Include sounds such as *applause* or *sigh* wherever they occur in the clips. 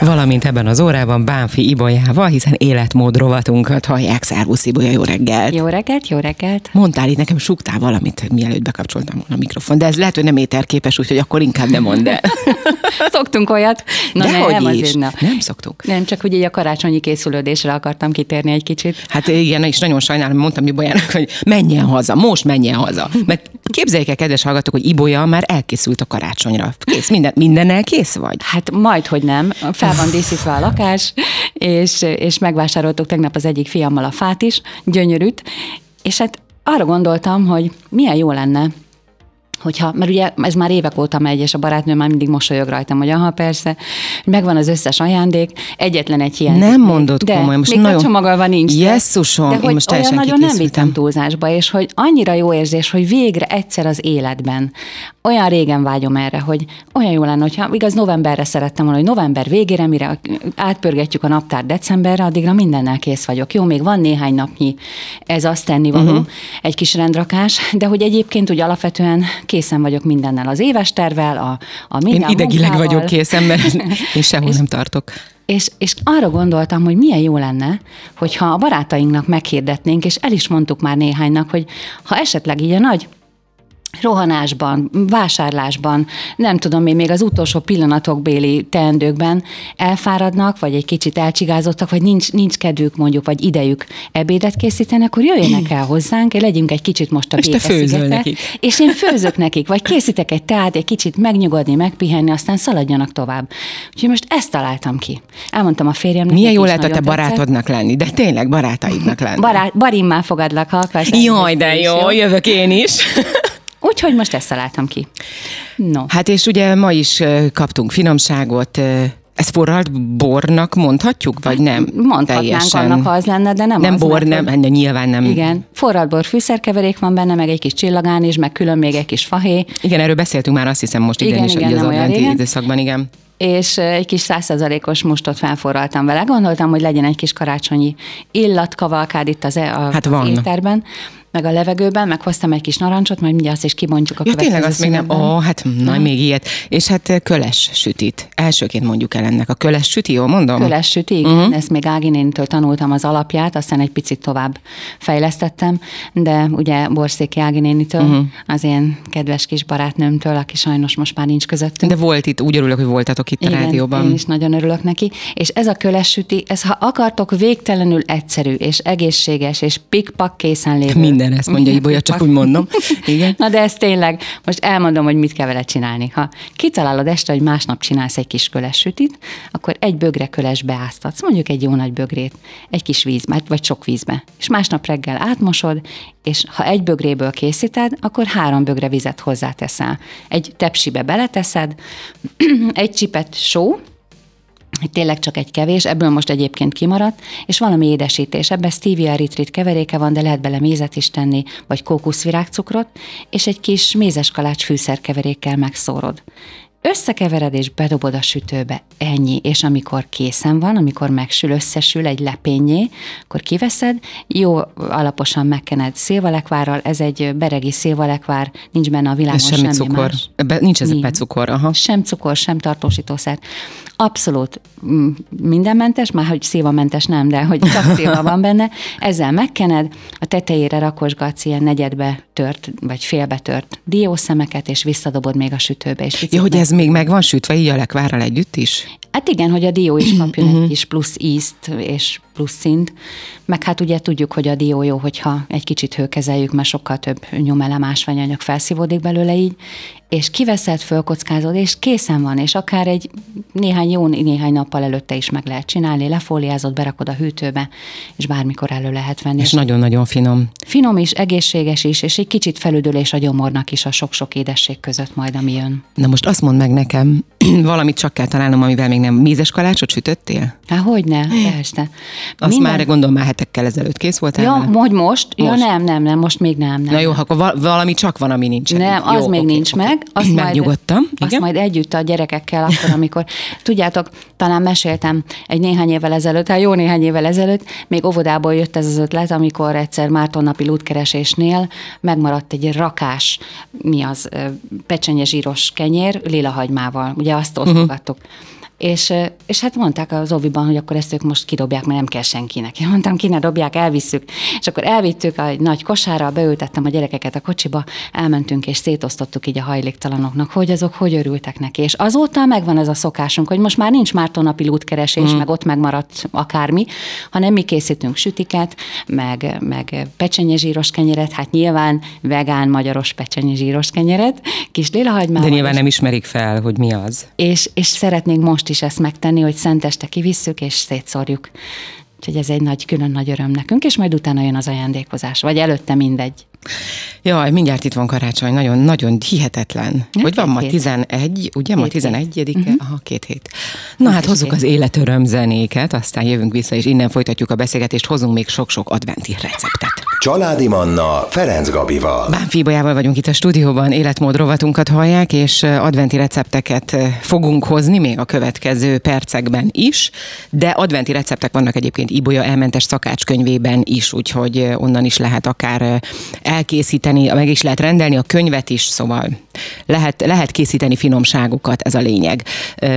Valamint ebben az órában Bánfi Ibolyával, hiszen életmód rovatunkat hallják. Szervusz Ibolya, jó reggelt! Jó reggelt, jó reggelt! Mondtál itt nekem, suktál valamit, mielőtt bekapcsoltam volna a mikrofon, de ez lehet, hogy nem éterképes, úgyhogy akkor inkább nem mondd el. *laughs* Szoktunk olyat. Na Na Dehogy nem, is. azért na. Nem szoktuk. Nem, csak hogy így a karácsonyi készülődésre akartam kitérni egy kicsit. Hát igen, és nagyon sajnálom, mondtam Ibolyának, hogy menjen haza, most menjen haza. Mert képzeljék el, kedves hallgatók, hogy Ibolya már elkészült a karácsonyra. Kész, minden, mindennel kész vagy? Hát majd, hogy nem. Fel van díszítve a lakás, és, és megvásároltuk tegnap az egyik fiammal a fát is, gyönyörűt, és hát arra gondoltam, hogy milyen jó lenne, hogyha, mert ugye ez már évek óta megy, és a barátnő már mindig mosolyog rajtam, hogy aha, persze, megvan az összes ajándék, egyetlen egy hiányzik. Nem mondod de komolyan, most még nagyon- becsomagolva nincs. de- Jesszusom, de én hogy most olyan teljesen nagyon nem vittem túlzásba, és hogy annyira jó érzés, hogy végre egyszer az életben, olyan régen vágyom erre, hogy olyan jó lenne, hogyha igaz novemberre szerettem volna, hogy november végére, mire átpörgetjük a naptár decemberre, addigra mindennel kész vagyok. Jó, még van néhány napnyi ez azt tenni való, uh-huh. egy kis rendrakás, de hogy egyébként úgy alapvetően készen vagyok mindennel, az éves tervel, a, a Én minden idegileg munkával. vagyok készen, mert *laughs* én sehol nem tartok. És, és arra gondoltam, hogy milyen jó lenne, hogyha a barátainknak meghirdetnénk, és el is mondtuk már néhánynak, hogy ha esetleg így a nagy rohanásban, vásárlásban, nem tudom én, még az utolsó pillanatok béli teendőkben elfáradnak, vagy egy kicsit elcsigázottak, vagy nincs, nincs kedvük mondjuk, vagy idejük ebédet készíteni, akkor jöjjenek el hozzánk, legyünk egy kicsit most a És te nekik. És én főzök nekik, vagy készítek egy teát, egy kicsit megnyugodni, megpihenni, aztán szaladjanak tovább. Úgyhogy most ezt találtam ki. Elmondtam a férjemnek. Milyen jó lehet a te nagyon tetszett. barátodnak lenni, de tényleg barátaidnak lenni. Barát, barimmá fogadlak, ha akarsz. Jaj, de jó, jövök én is. Úgyhogy most ezt találtam ki. No. Hát és ugye ma is kaptunk finomságot, ez forralt bornak mondhatjuk, vagy nem? Mondhatnánk annak, ha az lenne, de nem Nem az, bor, nem, hogy- hát nyilván nem. Igen, forradbor fűszerkeverék van benne, meg egy kis csillagán is, meg külön még egy kis fahé, Igen, erről beszéltünk már azt hiszem most Igen, igen, is, igen, az adventi időszakban, igen. és egy kis százszerzalékos mustot felforraltam vele. Gondoltam, hogy legyen egy kis karácsonyi illatkavalkád itt az, e- a, Hát az van. étterben, meg a levegőben, meg hoztam egy kis narancsot, majd mindjárt azt is kibontjuk a Ja, tényleg azt még nem, ó, hát na, még ilyet. És hát ö, köles sütit. Elsőként mondjuk el ennek a köles süti, jól mondom? Köles süti, igen. Uh-huh. Ezt még Ági nénitől tanultam az alapját, aztán egy picit tovább fejlesztettem, de ugye Borszéki Ági nénitől, uh-huh. az én kedves kis barátnőmtől, aki sajnos most már nincs közöttünk. De volt itt, úgy örülök, hogy voltatok itt a rádióban. én is nagyon örülök neki. És ez a köles süti, ez ha akartok végtelenül egyszerű, és egészséges, és pikpak készen lévő. Minden ezt mondja Ibolya, csak úgy mondom. Igen. Na de ez tényleg, most elmondom, hogy mit kell vele csinálni. Ha kitalálod este, hogy másnap csinálsz egy kis köles sütit, akkor egy bögre köles beáztatsz, mondjuk egy jó nagy bögrét, egy kis vízbe, vagy sok vízbe. És másnap reggel átmosod, és ha egy bögréből készíted, akkor három bögre vizet hozzáteszel. Egy tepsibe beleteszed, *clears throat* egy csipet só, tényleg csak egy kevés, ebből most egyébként kimaradt, és valami édesítés. Ebben stevia eritrit keveréke van, de lehet bele mézet is tenni, vagy kókuszvirágcukrot, és egy kis mézeskalács fűszerkeverékkel megszórod. Összekevered és bedobod a sütőbe, ennyi, és amikor készen van, amikor megsül, összesül egy lepényé, akkor kiveszed, jó alaposan megkened szilvalekvárral, ez egy beregi szilvalekvár, nincs benne a világon Ez semmi semmi cukor. más. Ebbe nincs ez a cukor, aha. Sem cukor, sem tartósítószer. Abszolút mm, mindenmentes, már hogy szilvamentes nem, de hogy csak *laughs* szilva van benne. Ezzel megkened, a tetejére rakosgatsz ilyen negyedbe tört, vagy félbe tört diószemeket, és visszadobod még a sütőbe. És Ja, hogy meg- ez még meg van sütve így a lekvárral együtt is? Hát igen, hogy a dió is kapjon Mhm. egy kis plusz ízt és plusz szint, meg hát ugye tudjuk, hogy a dió jó, hogyha egy kicsit hőkezeljük, mert sokkal több nyomelem, ásványanyag felszívódik belőle így, és kiveszed, fölkockázod, és készen van, és akár egy néhány jó néhány nappal előtte is meg lehet csinálni, lefóliázod, berakod a hűtőbe, és bármikor elő lehet venni. És nagyon-nagyon finom. Finom is, egészséges is, és egy kicsit felüdülés a gyomornak is a sok-sok édesség között majd, ami jön. Na most azt mondd meg nekem, *clears throat* valamit csak kell találnom, amivel még nem mézes kalácsot sütöttél? Há, hogy ne, persze. Azt Minden... már gondolom már hetekkel ezelőtt kész volt. Ja, hogy most? most? Ja, nem, nem, nem, most még nem. nem Na jó, akkor valami csak van, ami nincs. Nem, az jó, még okay, nincs okay. meg. Azt Megnyugodtam. Majd, azt majd együtt a gyerekekkel akkor, amikor, tudjátok, talán meséltem egy néhány évvel ezelőtt, hát jó néhány évvel ezelőtt, még óvodából jött ez az ötlet, amikor egyszer Márton napi lútkeresésnél megmaradt egy rakás, mi az, pecsenye zsíros kenyér, lila hagymával. Ugye azt mhm. osztogattuk. Uh-huh. És, és hát mondták az oviban, hogy akkor ezt ők most kidobják, mert nem kell senkinek. Én *laughs* mondtam, ki ne dobják, elvisszük. És akkor elvittük a nagy kosára, beültettem a gyerekeket a kocsiba, elmentünk és szétosztottuk így a hajléktalanoknak, hogy azok hogy örültek neki. És azóta megvan ez a szokásunk, hogy most már nincs mártonapi lútkeresés, mm. meg ott megmaradt akármi, hanem mi készítünk sütiket, meg, meg pecsenyezsíros kenyeret, hát nyilván vegán, magyaros pecsenyezsíros kenyeret, kis lélahagymával. De nyilván nem ismerik fel, hogy mi az. És, és szeretnénk most is ezt megtenni, hogy szenteste kivisszük és szétszórjuk. Úgyhogy ez egy nagy, külön nagy öröm nekünk, és majd utána jön az ajándékozás, vagy előtte mindegy. Jaj, mindjárt itt van karácsony, nagyon, nagyon hihetetlen. Ja, hogy van ma 11, ugye? Ma 11 uh-huh. Mhm. Aha, két hét. Na hát hozzuk az életöröm zenéket, aztán jövünk vissza, és innen folytatjuk a beszélgetést, hozunk még sok-sok adventi receptet. Családi Manna Ferenc Gabival. Bán Bolyával vagyunk itt a stúdióban, életmód rovatunkat hallják, és adventi recepteket fogunk hozni még a következő percekben is, de adventi receptek vannak egyébként Ibolya elmentes szakácskönyvében is, úgyhogy onnan is lehet akár elkészíteni, meg is lehet rendelni a könyvet is, szóval lehet, lehet készíteni finomságokat, ez a lényeg.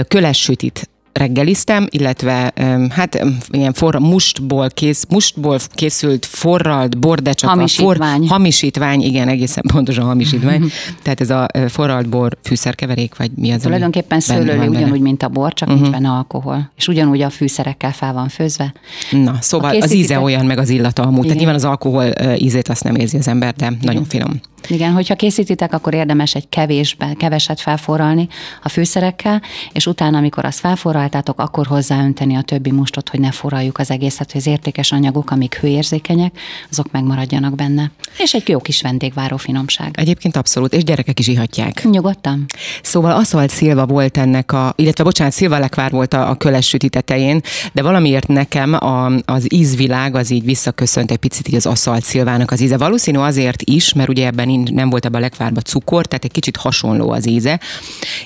Köles sütit reggeliztem, illetve hát ilyen forra, mustból, kész, mustból készült forralt bor, de csak hamisítvány. for, hamisítvány, igen, egészen pontosan hamisítvány. *laughs* Tehát ez a forralt bor fűszerkeverék, vagy mi az? Tulajdonképpen szőlőli ugyanúgy, mint a bor, csak uh-huh. nincs benne alkohol. És ugyanúgy a fűszerekkel fel van főzve. Na, szóval az íze olyan, meg az illata amúgy. Igen. Tehát nyilván az alkohol ízét azt nem érzi az ember, de igen. nagyon finom. Igen, hogyha készítitek, akkor érdemes egy kevésbe, keveset felforralni a fűszerekkel, és utána, amikor azt felforraltátok, akkor hozzáönteni a többi mustot, hogy ne forraljuk az egészet, hogy az értékes anyagok, amik hőérzékenyek, azok megmaradjanak benne. És egy jó kis vendégváró finomság. Egyébként abszolút, és gyerekek is ihatják. Nyugodtan. Szóval Aszalt Szilva volt ennek a, illetve bocsánat, Szilva Lekvár volt a, a köles süti tetején, de valamiért nekem a, az ízvilág az így visszaköszönt egy picit így az Aszalt Szilvának az íze. Valószínű azért is, mert ugye ebben nincs, nem volt ebben a lekvárba cukor, tehát egy kicsit hasonló az íze.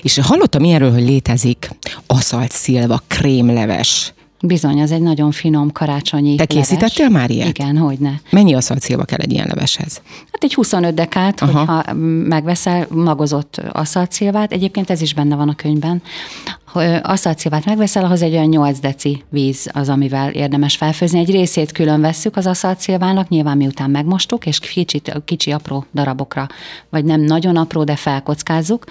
És hallottam ilyenről, hogy létezik aszalt szilva krémleves. Bizony, az egy nagyon finom karácsonyi Te készítettél leves. már ilyet? Igen, hogy ne. Mennyi aszaltszilva kell egy ilyen leveshez? Hát egy 25 dekát, Aha. hogyha megveszel magozott aszaltszilvát, egyébként ez is benne van a könyvben, aszalcívát megveszel, ahhoz egy olyan 8 deci víz az, amivel érdemes felfőzni. Egy részét külön vesszük az aszalcívának, nyilván miután megmostuk, és kicsit, kicsi apró darabokra, vagy nem nagyon apró, de felkockázzuk,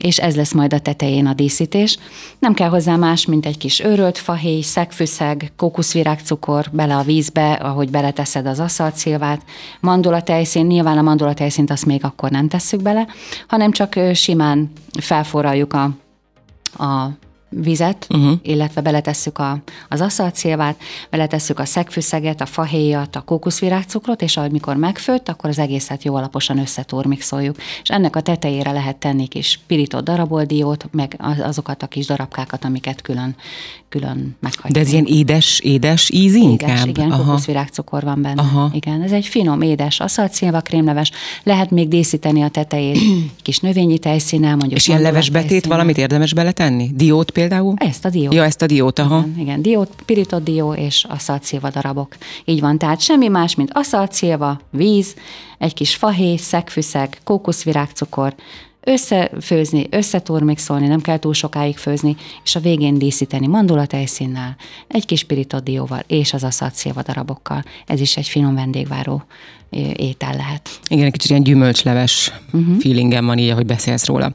és ez lesz majd a tetején a díszítés. Nem kell hozzá más, mint egy kis őrölt fahéj, szegfűszeg, kókuszvirágcukor bele a vízbe, ahogy beleteszed az aszalcívát, mandulatejszín, nyilván a mandulatejszínt azt még akkor nem tesszük bele, hanem csak simán felforraljuk a a vizet, uh-huh. illetve beletesszük a, az aszalcélvát, beletesszük a szegfűszeget, a fahéjat, a kókuszvirágcukrot, és ahogy mikor megfőtt, akkor az egészet jó alaposan összeturmixoljuk. És ennek a tetejére lehet tenni kis pirított daraboldiót, meg azokat a kis darabkákat, amiket külön, külön meghagyunk. De ez ilyen édes, édes íz inkább? Édes, igen, Aha. kókuszvirágcukor van benne. Aha. Igen, ez egy finom, édes aszalcélva krémleves. Lehet még díszíteni a tetejét kis növényi tejszínnel, mondjuk. És ilyen levesbetét valamit érdemes beletenni? Diót például? Ezt a diót. Ja, ezt a diót, aha. Igen, igen diót, pirított dió és aszalcélva darabok. Így van, tehát semmi más, mint aszalcélva, víz, egy kis fahéj, szegfűszeg, kókuszvirágcukor, összefőzni, összeturmixolni, nem kell túl sokáig főzni, és a végén díszíteni mandulatejszínnel, egy kis pirított dióval és az aszalcélva darabokkal. Ez is egy finom vendégváró étel lehet. Igen, egy kicsit ilyen gyümölcsleves uh-huh. feelingem van így, ahogy beszélsz róla.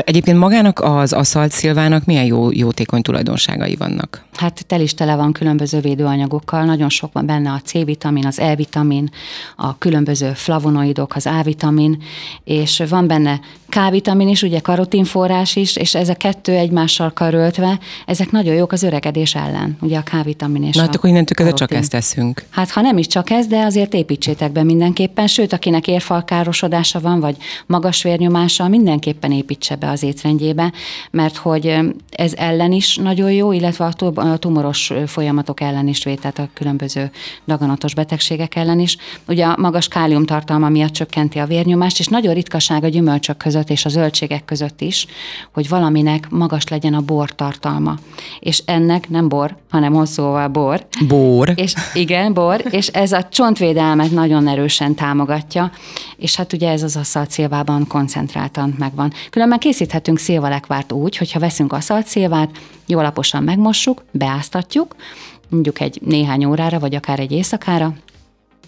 Egyébként magának az aszalt szilvának milyen jó, jótékony tulajdonságai vannak? Hát tel is tele van különböző védőanyagokkal, nagyon sok van benne a C-vitamin, az E-vitamin, a különböző flavonoidok, az A-vitamin, és van benne K-vitamin is, ugye karotinforrás is, és ez a kettő egymással karöltve, ezek nagyon jók az öregedés ellen, ugye a K-vitamin és Na, hát akkor innentől kezdve csak ezt teszünk. Hát ha nem is csak ez, de azért építsétek be étkezésükben mindenképpen, sőt, akinek érfalkárosodása van, vagy magas vérnyomása, mindenképpen építse be az étrendjébe, mert hogy ez ellen is nagyon jó, illetve a tumoros folyamatok ellen is véd, tehát a különböző daganatos betegségek ellen is. Ugye a magas kálium tartalma miatt csökkenti a vérnyomást, és nagyon ritkaság a gyümölcsök között és a zöldségek között is, hogy valaminek magas legyen a bor tartalma. És ennek nem bor, hanem hosszúval bor. Bor. És igen, bor, és ez a csontvédelmet nagyon erősen támogatja, és hát ugye ez az aszaltszilvában koncentráltan megvan. Különben készíthetünk szilvalekvárt úgy, hogyha veszünk aszaltszilvát, jól alaposan megmossuk, beáztatjuk, mondjuk egy néhány órára, vagy akár egy éjszakára,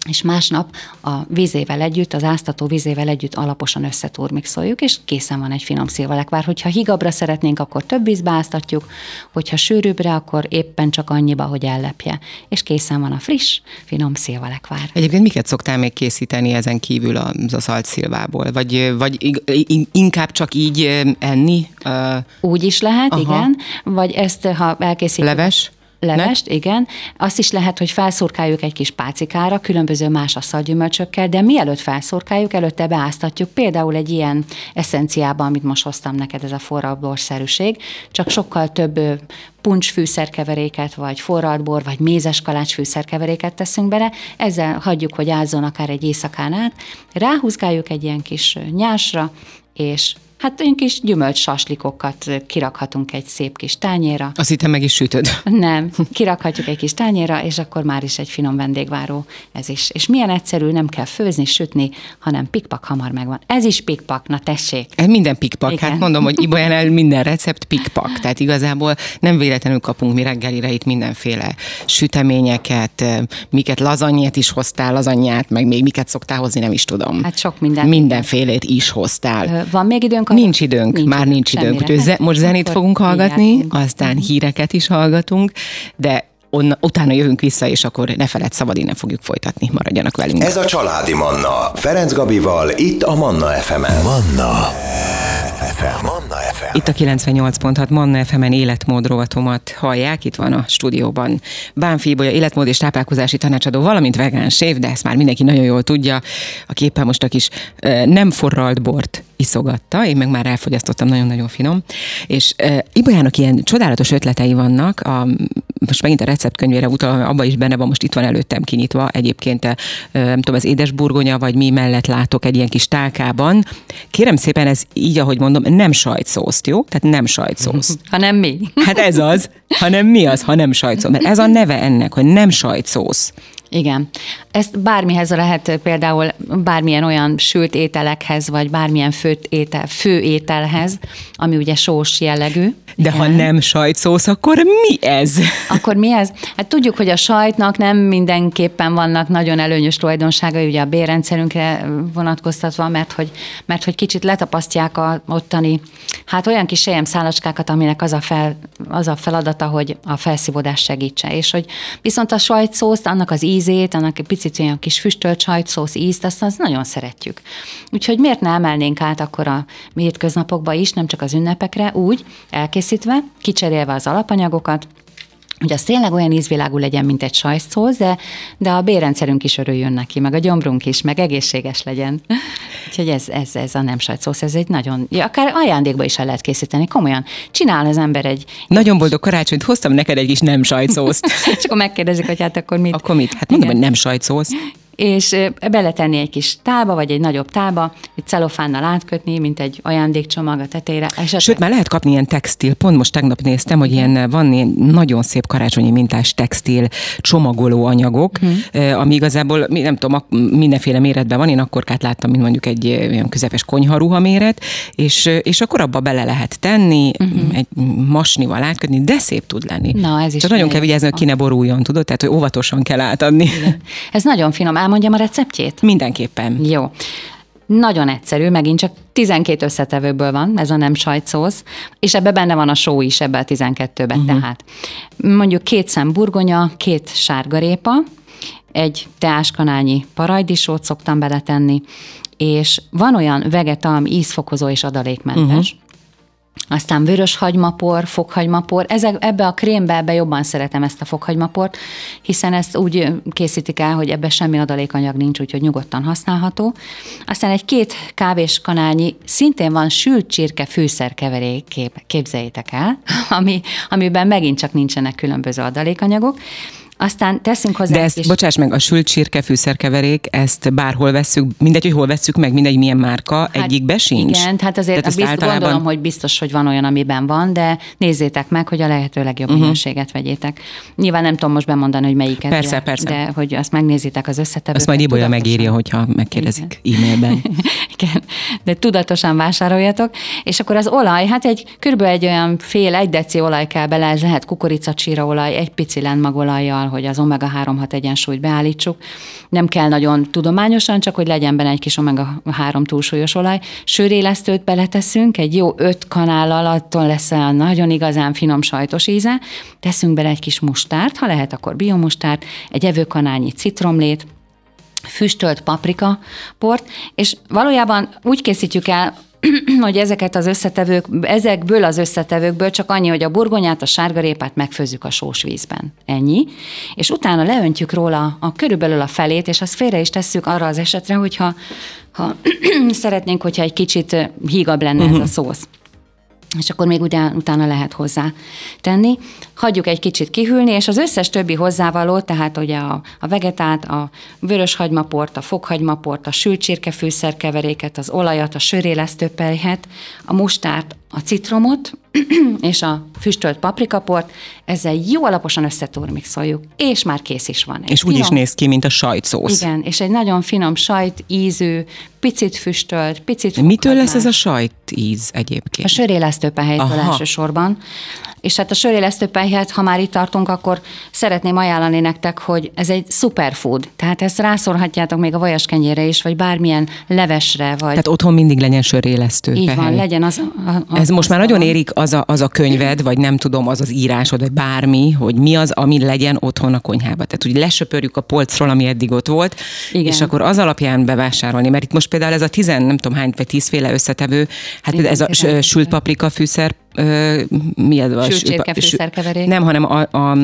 és másnap a vízével együtt, az áztató vízével együtt alaposan összeturmixoljuk, és készen van egy finom szilvalekvár. Hogyha higabbra szeretnénk, akkor több vízbe áztatjuk, hogyha sűrűbbre, akkor éppen csak annyiba, hogy ellepje. És készen van a friss, finom szilvalekvár. Egyébként miket szoktál még készíteni ezen kívül az a szalt szilvából? Vagy, vagy inkább csak így enni? Úgy is lehet, Aha. igen. Vagy ezt, ha elkészítjük... Leves? Levest, ne? igen. Azt is lehet, hogy felszurkáljuk egy kis pácikára, különböző más asszalgyümölcsökkel, de mielőtt felszurkáljuk, előtte beáztatjuk például egy ilyen eszenciában, amit most hoztam neked, ez a forradborszerűség, csak sokkal több puncsfűszerkeveréket, vagy forradbor, vagy mézes kalács fűszerkeveréket teszünk bele, ezzel hagyjuk, hogy ázzon akár egy éjszakán át, ráhúzgáljuk egy ilyen kis nyásra, és Hát olyan kis gyümölcs saslikokat kirakhatunk egy szép kis tányéra. Azt hittem meg is sütöd. Nem, kirakhatjuk egy kis tányéra, és akkor már is egy finom vendégváró ez is. És milyen egyszerű, nem kell főzni, sütni, hanem pikpak hamar megvan. Ez is pikpak, na tessék. Ez minden pikpak, Igen. hát mondom, hogy el minden recept pikpak. *laughs* Tehát igazából nem véletlenül kapunk mi reggelire itt mindenféle süteményeket, miket lazanyét is hoztál, lazanyát, meg még miket szoktál hozni, nem is tudom. Hát sok minden. Mindenfélét is hoztál. Van még időnk akkor nincs időnk, nincs már nincs időnk. Úgyhogy ze- most zenét fogunk hallgatni, aztán híreket is hallgatunk, de onna, utána jövünk vissza, és akkor ne feled szabad, innen fogjuk folytatni. Maradjanak velünk. Ez a Családi Manna. Ferenc Gabival, itt a Manna FM-en. Manna FM. Manna FM. Itt a 98.6 Manna FM-en életmód rovatomat hallják. Itt van a stúdióban Bánfi Ibolya, életmód és táplálkozási tanácsadó, valamint vegán sév, de ezt már mindenki nagyon jól tudja. A képen most a kis nem forralt bort iszogatta, én meg már elfogyasztottam, nagyon-nagyon finom. És uh, Ibolyának ilyen csodálatos ötletei vannak, a, most megint a receptkönyvére utal, abban is benne van, most itt van előttem kinyitva, egyébként uh, nem tudom, az édesburgonya, vagy mi mellett látok egy ilyen kis tálkában. Kérem szépen, ez így, ahogy mondom, nem sajtszószt, jó? Tehát nem sajtszósz. *laughs* Hanem mi? Hát ez az, hanem mi az, ha nem sajtszósz? Mert ez a neve ennek, hogy nem sajtszósz. Igen. Ezt bármihez lehet például bármilyen olyan sült ételekhez, vagy bármilyen fő, étel, fő ételhez, ami ugye sós jellegű. De Igen. ha nem sajtszósz, akkor mi ez? Akkor mi ez? Hát tudjuk, hogy a sajtnak nem mindenképpen vannak nagyon előnyös tulajdonságai, ugye a bérrendszerünkre vonatkoztatva, mert hogy, mert hogy kicsit letapasztják a ottani, hát olyan kis szálacskákat, aminek az a, fel, az a feladata, hogy a felszívódás segítse. És hogy viszont a sajtszószt, annak az íz ízét, annak egy picit olyan kis füstölt sajtszósz ízt, azt, azt nagyon szeretjük. Úgyhogy miért ne emelnénk át akkor a mi hétköznapokba is, nem csak az ünnepekre, úgy elkészítve, kicserélve az alapanyagokat, hogy az tényleg olyan ízvilágú legyen, mint egy sajtszósz, de, de a bérrendszerünk is örüljön neki, meg a gyomrunk is, meg egészséges legyen. *laughs* Úgyhogy ez, ez, ez a nem sajtszósz, ez egy nagyon, ja, akár ajándékba is el lehet készíteni, komolyan. Csinál az ember egy... Nagyon boldog karácsonyt, hoztam neked egy kis nem sajtszószt. *laughs* És akkor megkérdezik, hogy hát akkor mit? Akkor mit? Hát mondom, hogy nem sajtszósz és beletenni egy kis tába, vagy egy nagyobb tába, egy celofánnal átkötni, mint egy ajándékcsomag a tetejére. Esetleg... Sőt, már lehet kapni ilyen textil, pont most tegnap néztem, hogy ilyen, van ilyen nagyon szép karácsonyi mintás textil csomagoló anyagok, uh-huh. ami igazából, nem tudom, mindenféle méretben van, én akkorkát láttam, mint mondjuk egy olyan közepes konyharuha méret, és, és akkor abba bele lehet tenni, uh-huh. egy masnival átkötni, de szép tud lenni. Na, ez is Csak nagyon kell vigyázni, hogy ki ne boruljon, tudod? Tehát, hogy óvatosan kell átadni. Igen. Ez nagyon finom elmondjam a receptjét? Mindenképpen. Jó. Nagyon egyszerű, megint csak 12 összetevőből van, ez a nem sajtszósz, és ebbe benne van a só is, ebbe a 12-ben. Uh-huh. Mhm. Tehát mondjuk két szem burgonya, két sárgarépa, egy teáskanálnyi parajdisót szoktam beletenni, és van olyan vegeta, ami ízfokozó és adalékmentes, uh-huh aztán vörös hagymapor, fokhagymapor. Ezek, ebbe a krémbe ebbe jobban szeretem ezt a fokhagymaport, hiszen ezt úgy készítik el, hogy ebbe semmi adalékanyag nincs, úgyhogy nyugodtan használható. Aztán egy két kávés kanálnyi, szintén van sült csirke fűszerkeverék, kép, képzeljétek el, *laughs* ami, amiben megint csak nincsenek különböző adalékanyagok. Aztán teszünk hozzá De ezt, is. bocsáss meg, a sült csirke fűszerkeverék, ezt bárhol veszük, mindegy, hogy hol veszük meg, mindegy, milyen márka, hát egyikbe sincs. Igen, hát azért tehát bizt, általában... gondolom, hogy biztos, hogy van olyan, amiben van, de nézzétek meg, hogy a lehető legjobb uh-huh. minőséget vegyétek. Nyilván nem tudom most bemondani, hogy melyiket. Persze, de, persze. De hogy azt megnézitek az összetevőket. Azt majd Ibolya megírja, hogyha megkérdezik Igen. e-mailben. *laughs* Igen, de tudatosan vásároljatok. És akkor az olaj, hát egy körülbelül egy olyan fél, egy deci olaj kell bele, ez lehet olaj, egy pici lentmagolajjal, hogy az omega-3-6 egyensúlyt beállítsuk. Nem kell nagyon tudományosan, csak hogy legyen benne egy kis omega-3 túlsúlyos olaj. Sörélesztőt beleteszünk, egy jó öt kanállal, attól lesz a nagyon igazán finom sajtos íze. Teszünk bele egy kis mustárt, ha lehet, akkor biomustárt, egy evőkanálnyi citromlét, füstölt paprika port, és valójában úgy készítjük el, *clears throat* hogy ezeket az összetevők, ezekből az összetevőkből csak annyi, hogy a burgonyát, a sárgarépát megfőzzük a sós vízben. Ennyi. És utána leöntjük róla a körülbelül a felét, és azt félre is tesszük arra az esetre, hogyha ha *clears throat* szeretnénk, hogyha egy kicsit hígabb lenne uh-huh. ez a mhm. szósz és akkor még utána, utána lehet hozzá tenni. Hagyjuk egy kicsit kihűlni, és az összes többi hozzávaló, tehát ugye a, a vegetát, a vörös hagymaport, a fokhagymaport, a sült csirkefűszerkeveréket, az olajat, a sörélesztőpelyhet, a mustárt, a citromot *clears throat* és a füstölt paprikaport, ezzel jó alaposan összeturmixoljuk, és már kész is van. Egy és finom, úgy is néz ki, mint a sajtszósz. Igen, és egy nagyon finom sajt ízű, picit füstölt, picit Mitől lesz ez a sajt íz egyébként? A sörélesztőpehelytől elsősorban. És hát a sörélesztőpelyhet, ha már itt tartunk, akkor szeretném ajánlani nektek, hogy ez egy superfood. Tehát ezt rászorhatjátok még a vajaskenyére is, vagy bármilyen levesre. Vagy... Tehát otthon mindig legyen sörélesztő. Így van, legyen az. A, a, ez most már nagyon érik az a, az a könyved, vagy nem tudom, az az írásod, vagy bármi, hogy mi az, ami legyen otthon a konyhába. Tehát, hogy lesöpörjük a polcról, ami eddig ott volt, Igen. és akkor az alapján bevásárolni. Mert itt most például ez a tizen, nem tudom hány, vagy tízféle összetevő, hát Igen, ez a sült paprika fűszer, mi az? Sült fűszerkeverék. Nem, hanem a, a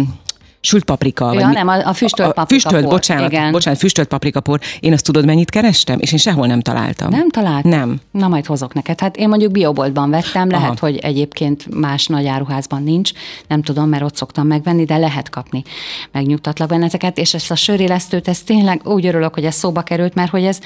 sült paprika. Ja, vagy nem, a, a füstölt paprika. Füstölt, por. bocsánat, Igen. bocsánat, füstölt paprikapor. Én azt tudod, mennyit kerestem? És én sehol nem találtam. Nem találtam? Nem. Na, majd hozok neked. Hát én mondjuk bioboltban vettem, lehet, Aha. hogy egyébként más nagy áruházban nincs, nem tudom, mert ott szoktam megvenni, de lehet kapni. Megnyugtatlak benneteket, és ezt a sörélesztőt, ez tényleg úgy örülök, hogy ez szóba került, mert hogy ez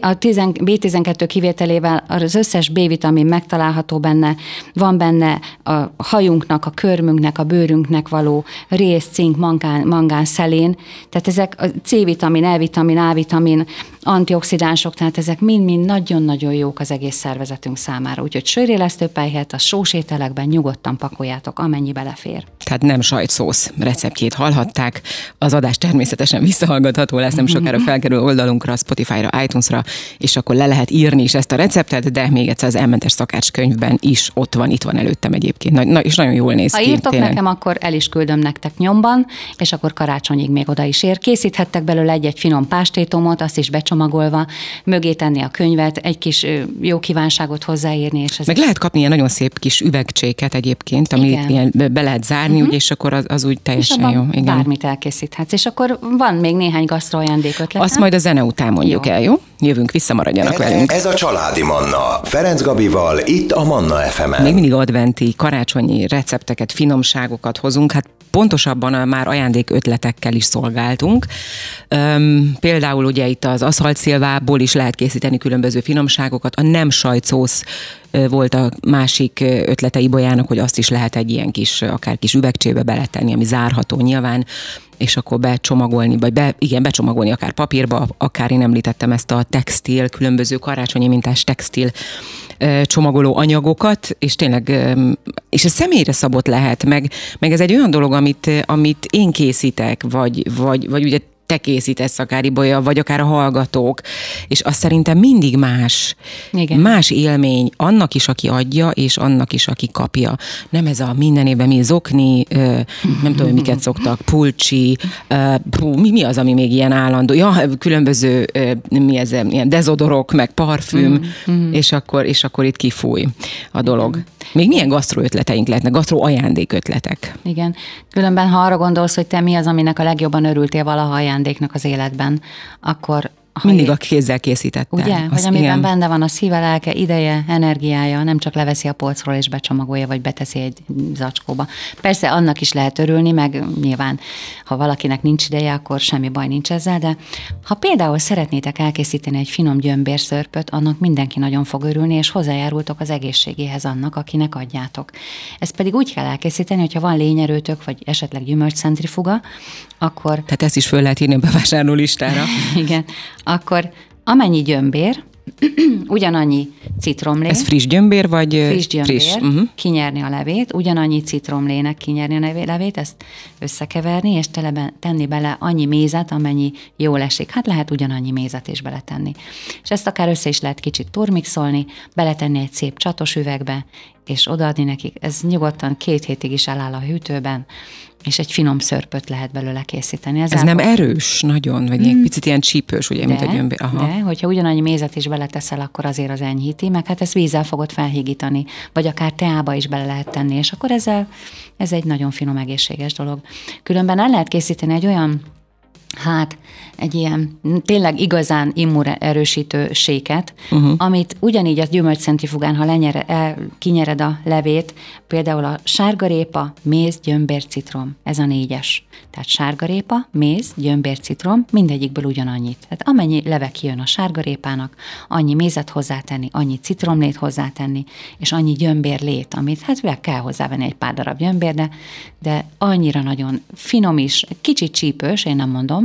a B12 kivételével az összes B-vitamin megtalálható benne, van benne a hajunknak, a körmünknek, a bőrünknek való rész, cink, zink, mangán, mangán szelén, tehát ezek a C-vitamin, E-vitamin, A-vitamin, antioxidánsok, tehát ezek mind-mind nagyon-nagyon jók az egész szervezetünk számára. Úgyhogy sörélesztőpelyhet a sós ételekben nyugodtan pakoljátok, amennyi belefér. Tehát nem sajtszósz receptjét hallhatták. Az adás természetesen visszahallgatható lesz, nem sokára *laughs* felkerül oldalunkra, Spotify-ra, iTunes-ra, és akkor le lehet írni is ezt a receptet, de még egyszer az elmentes szakács könyvben is ott van, itt van előttem egyébként. Na, és nagyon jól néz ha ki. Ha írtok tényleg. nekem, akkor el is küldöm nektek nyomban, és akkor karácsonyig még oda is ér. Készíthettek belőle egy-egy finom pástétomot, azt is becsomagolva, mögé tenni a könyvet, egy kis jó kívánságot hozzáírni. És ez Meg lehet kapni ilyen nagyon szép kis üvegcséket egyébként, amit ilyen be lehet zárni, uh-huh. úgy, és akkor az, az úgy teljesen jó. Igen. Bármit elkészíthetsz. És akkor van még néhány gasztroajándék ötlet. Azt majd a zene után mondjuk jó. el, jó? Jövünk vissza, maradjanak ez, velünk. Ez a Családi Manna. Ferenc Gabival, itt a Manna fm Még mindig adventi, karácsonyi recepteket, finomságokat hozunk. Hát pontosabban már ajándék ötletekkel is szolgáltunk. Üm, például ugye itt az aszalt szilvából is lehet készíteni különböző finomságokat. A nem sajtszósz volt a másik ötlete Ibolyának, hogy azt is lehet egy ilyen kis, akár kis üvegcsébe beletenni, ami zárható nyilván és akkor becsomagolni, vagy be, igen, becsomagolni akár papírba, akár én említettem ezt a textil, különböző karácsonyi mintás textil csomagoló anyagokat, és tényleg, és ez személyre szabott lehet, meg, meg ez egy olyan dolog, amit, amit én készítek, vagy, vagy, vagy ugye te készítesz akár Ibolya, vagy akár a hallgatók, és azt szerintem mindig más. Igen. Más élmény annak is, aki adja, és annak is, aki kapja. Nem ez a minden évben mi zokni, nem tudom, miket szoktak, pulcsi, mi, mi az, ami még ilyen állandó? Ja, különböző, mi ez, ilyen dezodorok, meg parfüm, mm, mm. és akkor, és akkor itt kifúj a dolog. Még milyen gasztro ötleteink lehetnek, gasztro ajándék ötletek? Igen. Különben, ha arra gondolsz, hogy te mi az, aminek a legjobban örültél valaha ajándéknak az életben, akkor Mindig a kézzel készítette. Ugye, az, hogy amiben igen. benne van a szíve, lelke, ideje, energiája, nem csak leveszi a polcról és becsomagolja, vagy beteszi egy zacskóba. Persze annak is lehet örülni, meg nyilván, ha valakinek nincs ideje, akkor semmi baj nincs ezzel, de ha például szeretnétek elkészíteni egy finom gyömbérszörpöt, annak mindenki nagyon fog örülni, és hozzájárultok az egészségéhez annak, akinek adjátok. Ezt pedig úgy kell elkészíteni, hogyha van lényerőtök, vagy esetleg gyümölcscentrifuga, akkor... Tehát ezt is föl lehet írni a bevásárló listára. *laughs* Igen akkor amennyi gyömbér, *clears throat* ugyanannyi citromlé. Ez friss gyömbér, vagy friss gyömbér, friss. Uh-huh. kinyerni a levét, ugyanannyi citromlének kinyerni a levét, ezt összekeverni, és telebe, tenni bele annyi mézet, amennyi jól esik. Hát lehet ugyanannyi mézet is beletenni. És ezt akár össze is lehet kicsit turmixolni, beletenni egy szép csatos üvegbe, és odaadni nekik. Ez nyugodtan két hétig is eláll a hűtőben, és egy finom szörpöt lehet belőle készíteni. Ez, Ez nem erős nagyon, vagy egy mm. picit ilyen csípős, ugye, de, mint a gyömbér. Aha. De, hogyha ugyanannyi mézet is beleteszel, akkor azért az enyhíti, meg hát ezt vízzel fogod felhígítani, vagy akár teába is bele lehet tenni, és akkor ezzel ez egy nagyon finom, egészséges dolog. Különben el lehet készíteni egy olyan hát egy ilyen tényleg igazán immunerősítő séket, uh-huh. amit ugyanígy a gyümölcscentrifugán, ha lenyere, el, kinyered a levét, például a sárgarépa, méz, gyömbér, citrom, ez a négyes. Tehát sárgarépa, méz, gyömbér, citrom, mindegyikből ugyanannyit. Tehát amennyi leve kijön a sárgarépának, annyi mézet hozzátenni, annyi citromlét hozzátenni, és annyi gyömbérlét, amit hát kell hozzávenni egy pár darab gyömbér, de, de annyira nagyon finom is, kicsit csípős, én nem mondom,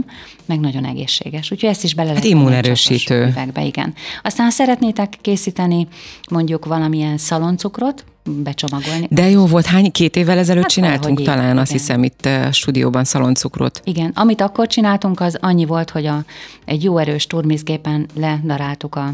meg nagyon egészséges. Úgyhogy ezt is bele hát lehet immunerősítő. Üvegbe, igen. Aztán ha szeretnétek készíteni mondjuk valamilyen szaloncukrot, becsomagolni. De jó volt, hány két évvel ezelőtt hát csináltunk talán, igen. azt hiszem itt a stúdióban szaloncukrot. Igen, amit akkor csináltunk, az annyi volt, hogy a, egy jó erős turmizgépen ledaráltuk a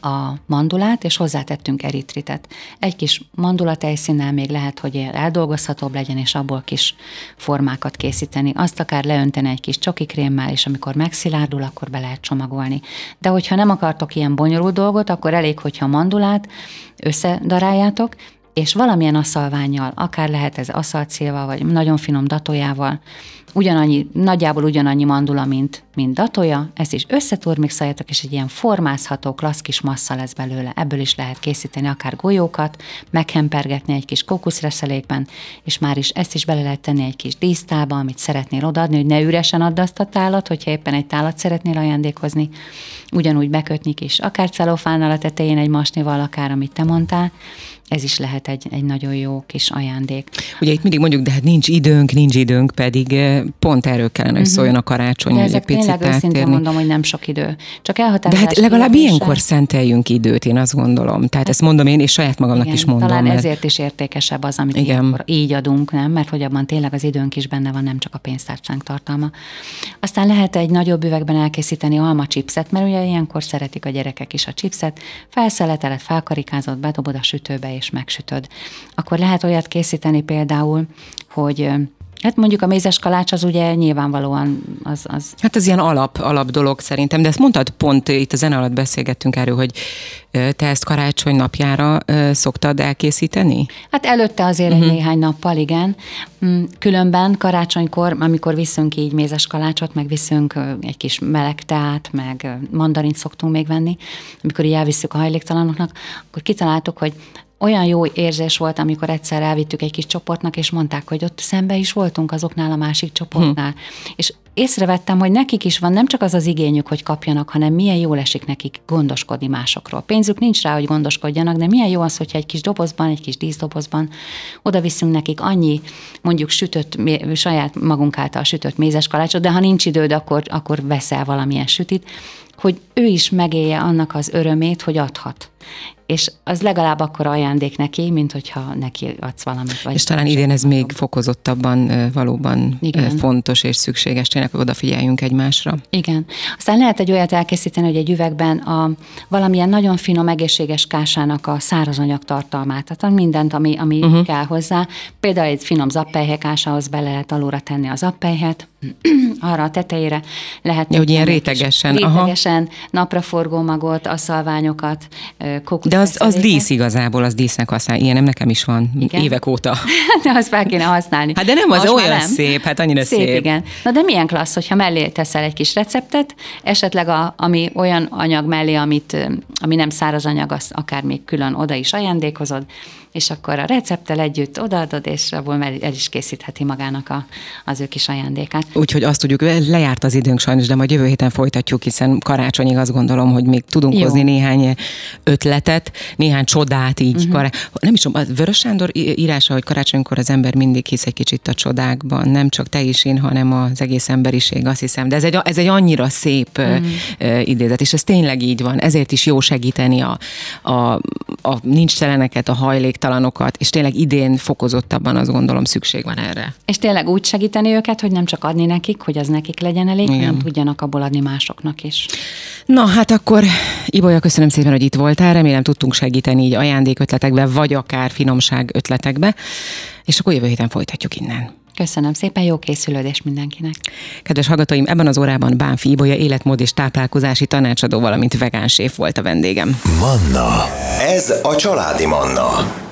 a mandulát, és hozzátettünk eritritet. Egy kis mandulatejszínnel még lehet, hogy eldolgozhatóbb legyen, és abból kis formákat készíteni. Azt akár leönteni egy kis csokikrémmel, és amikor megszilárdul, akkor be lehet csomagolni. De hogyha nem akartok ilyen bonyolult dolgot, akkor elég, hogyha mandulát összedaráljátok, és valamilyen aszalványjal, akár lehet ez aszalcélval, vagy nagyon finom datójával, ugyanannyi, nagyjából ugyanannyi mandula, mint, mint datója, ezt is összeturmixoljátok, és egy ilyen formázható, klassz kis massza lesz belőle. Ebből is lehet készíteni akár golyókat, meghempergetni egy kis kókuszreszelékben, és már is ezt is bele lehet tenni egy kis dísztába, amit szeretnél odaadni, hogy ne üresen add azt a tálat, hogyha éppen egy tálat szeretnél ajándékozni, ugyanúgy bekötni is, akár celofánnal a tetején egy masnival, akár amit te mondtál, ez is lehet egy, egy nagyon jó kis ajándék. Ugye itt mindig mondjuk, de hát nincs időnk, nincs időnk, pedig eh, pont erről kellene, hogy mhm. szóljon a karácsony, de hogy egy picit tényleg őszintén mondom, hogy nem sok idő. Csak elhatározás. De hát legalább ilyenkor szenteljünk időt, én azt gondolom. Tehát ezt mondom én, és saját magamnak Igen, is mondom. Talán mert... ezért is értékesebb az, amit Igen. így adunk, nem? Mert hogy abban tényleg az időnk is benne van, nem csak a pénztárcánk tartalma. Aztán lehet egy nagyobb üvegben elkészíteni alma chipset, mert ugye ilyenkor szeretik a gyerekek is a chipset. Felszeleteled, felkarikázod, bedobod a sütőbe, és megsütöd. Akkor lehet olyat készíteni például, hogy Hát mondjuk a mézes kalács az ugye nyilvánvalóan az... az... Hát az ilyen alap, alap dolog szerintem, de ezt mondtad pont, itt a zene alatt beszélgettünk erről, hogy te ezt karácsony napjára szoktad elkészíteni? Hát előtte azért uh-huh. egy mhm. néhány nappal, igen. Mm, különben karácsonykor, amikor viszünk így mézes kalácsot, meg viszünk egy kis meleg teát, meg mandarint szoktunk még venni, amikor így elviszük a hajléktalanoknak, akkor kitaláltuk, hogy olyan jó érzés volt, amikor egyszer elvittük egy kis csoportnak, és mondták, hogy ott szembe is voltunk azoknál a másik csoportnál. Hm. És észrevettem, hogy nekik is van nem csak az az igényük, hogy kapjanak, hanem milyen jól esik nekik gondoskodni másokról. Pénzük nincs rá, hogy gondoskodjanak, de milyen jó az, hogyha egy kis dobozban, egy kis díszdobozban oda viszünk nekik annyi, mondjuk sütött, saját magunk által sütött mézes kalácsot, de ha nincs időd, akkor, akkor veszel valamilyen sütit, hogy ő is megélje annak az örömét, hogy adhat és az legalább akkor ajándék neki, mint hogyha neki adsz valamit. Vagy és talán idén ez még fokozottabban valóban Igen. fontos és szükséges, tényleg, hogy odafigyeljünk egymásra. Igen. Aztán lehet egy olyat elkészíteni, hogy egy üvegben a valamilyen nagyon finom, egészséges kásának a szárazanyag tartalmát, tehát mindent, ami, ami uh-huh. kell hozzá. Például egy finom zappelyhe kásához bele lehet alulra tenni az zappelyhet, *clears throat* arra a tetejére lehet. Ja, hogy ilyen rétegesen. Rétegesen, aha. napraforgó magot, aszalványokat, kokusz. De az, az dísz igazából, az dísznek használ. Ilyen nem nekem is van igen? évek óta. *laughs* de azt fel kéne használni. Hát de nem, az Most olyan nem. szép, hát annyira szép. Szép, igen. Na de milyen klassz, hogyha mellé teszel egy kis receptet, esetleg a, ami olyan anyag mellé, amit, ami nem száraz anyag, azt akár még külön oda is ajándékozod, és akkor a recepttel együtt odaadod, és abból el is készítheti magának a, az ő kis ajándékát. Úgyhogy azt tudjuk, lejárt az időnk sajnos, de majd jövő héten folytatjuk, hiszen karácsonyig azt gondolom, hogy még tudunk Jó. hozni néhány ötletet, néhány csodát így. Uh-huh. Kará... Nem is tudom, a Vörös Sándor írása, hogy karácsonykor az ember mindig hisz egy kicsit a csodákban, nem csak te is én, hanem az egész emberiség, azt hiszem. De ez egy, ez egy annyira szép uh-huh. idézet, és ez tényleg így van. Ezért is jó segíteni a, a, a nincs teleneket, a hajléktalanokat, és tényleg idén fokozottabban azt gondolom szükség van erre. És tényleg úgy segíteni őket, hogy nem csak adni nekik, hogy az nekik legyen elég, Igen. hanem tudjanak abból adni másoknak is. Na, hát akkor Ibolya, köszönöm szépen, hogy itt voltál. Remélem tudtunk segíteni így ajándékötletekbe, vagy akár finomság ötletekbe. És akkor jövő héten folytatjuk innen. Köszönöm szépen, jó készülődés mindenkinek. Kedves hallgatóim, ebben az órában Bánfi Ibolya életmód és táplálkozási tanácsadó, valamint vegánséf volt a vendégem. Manna. Ez a családi Manna.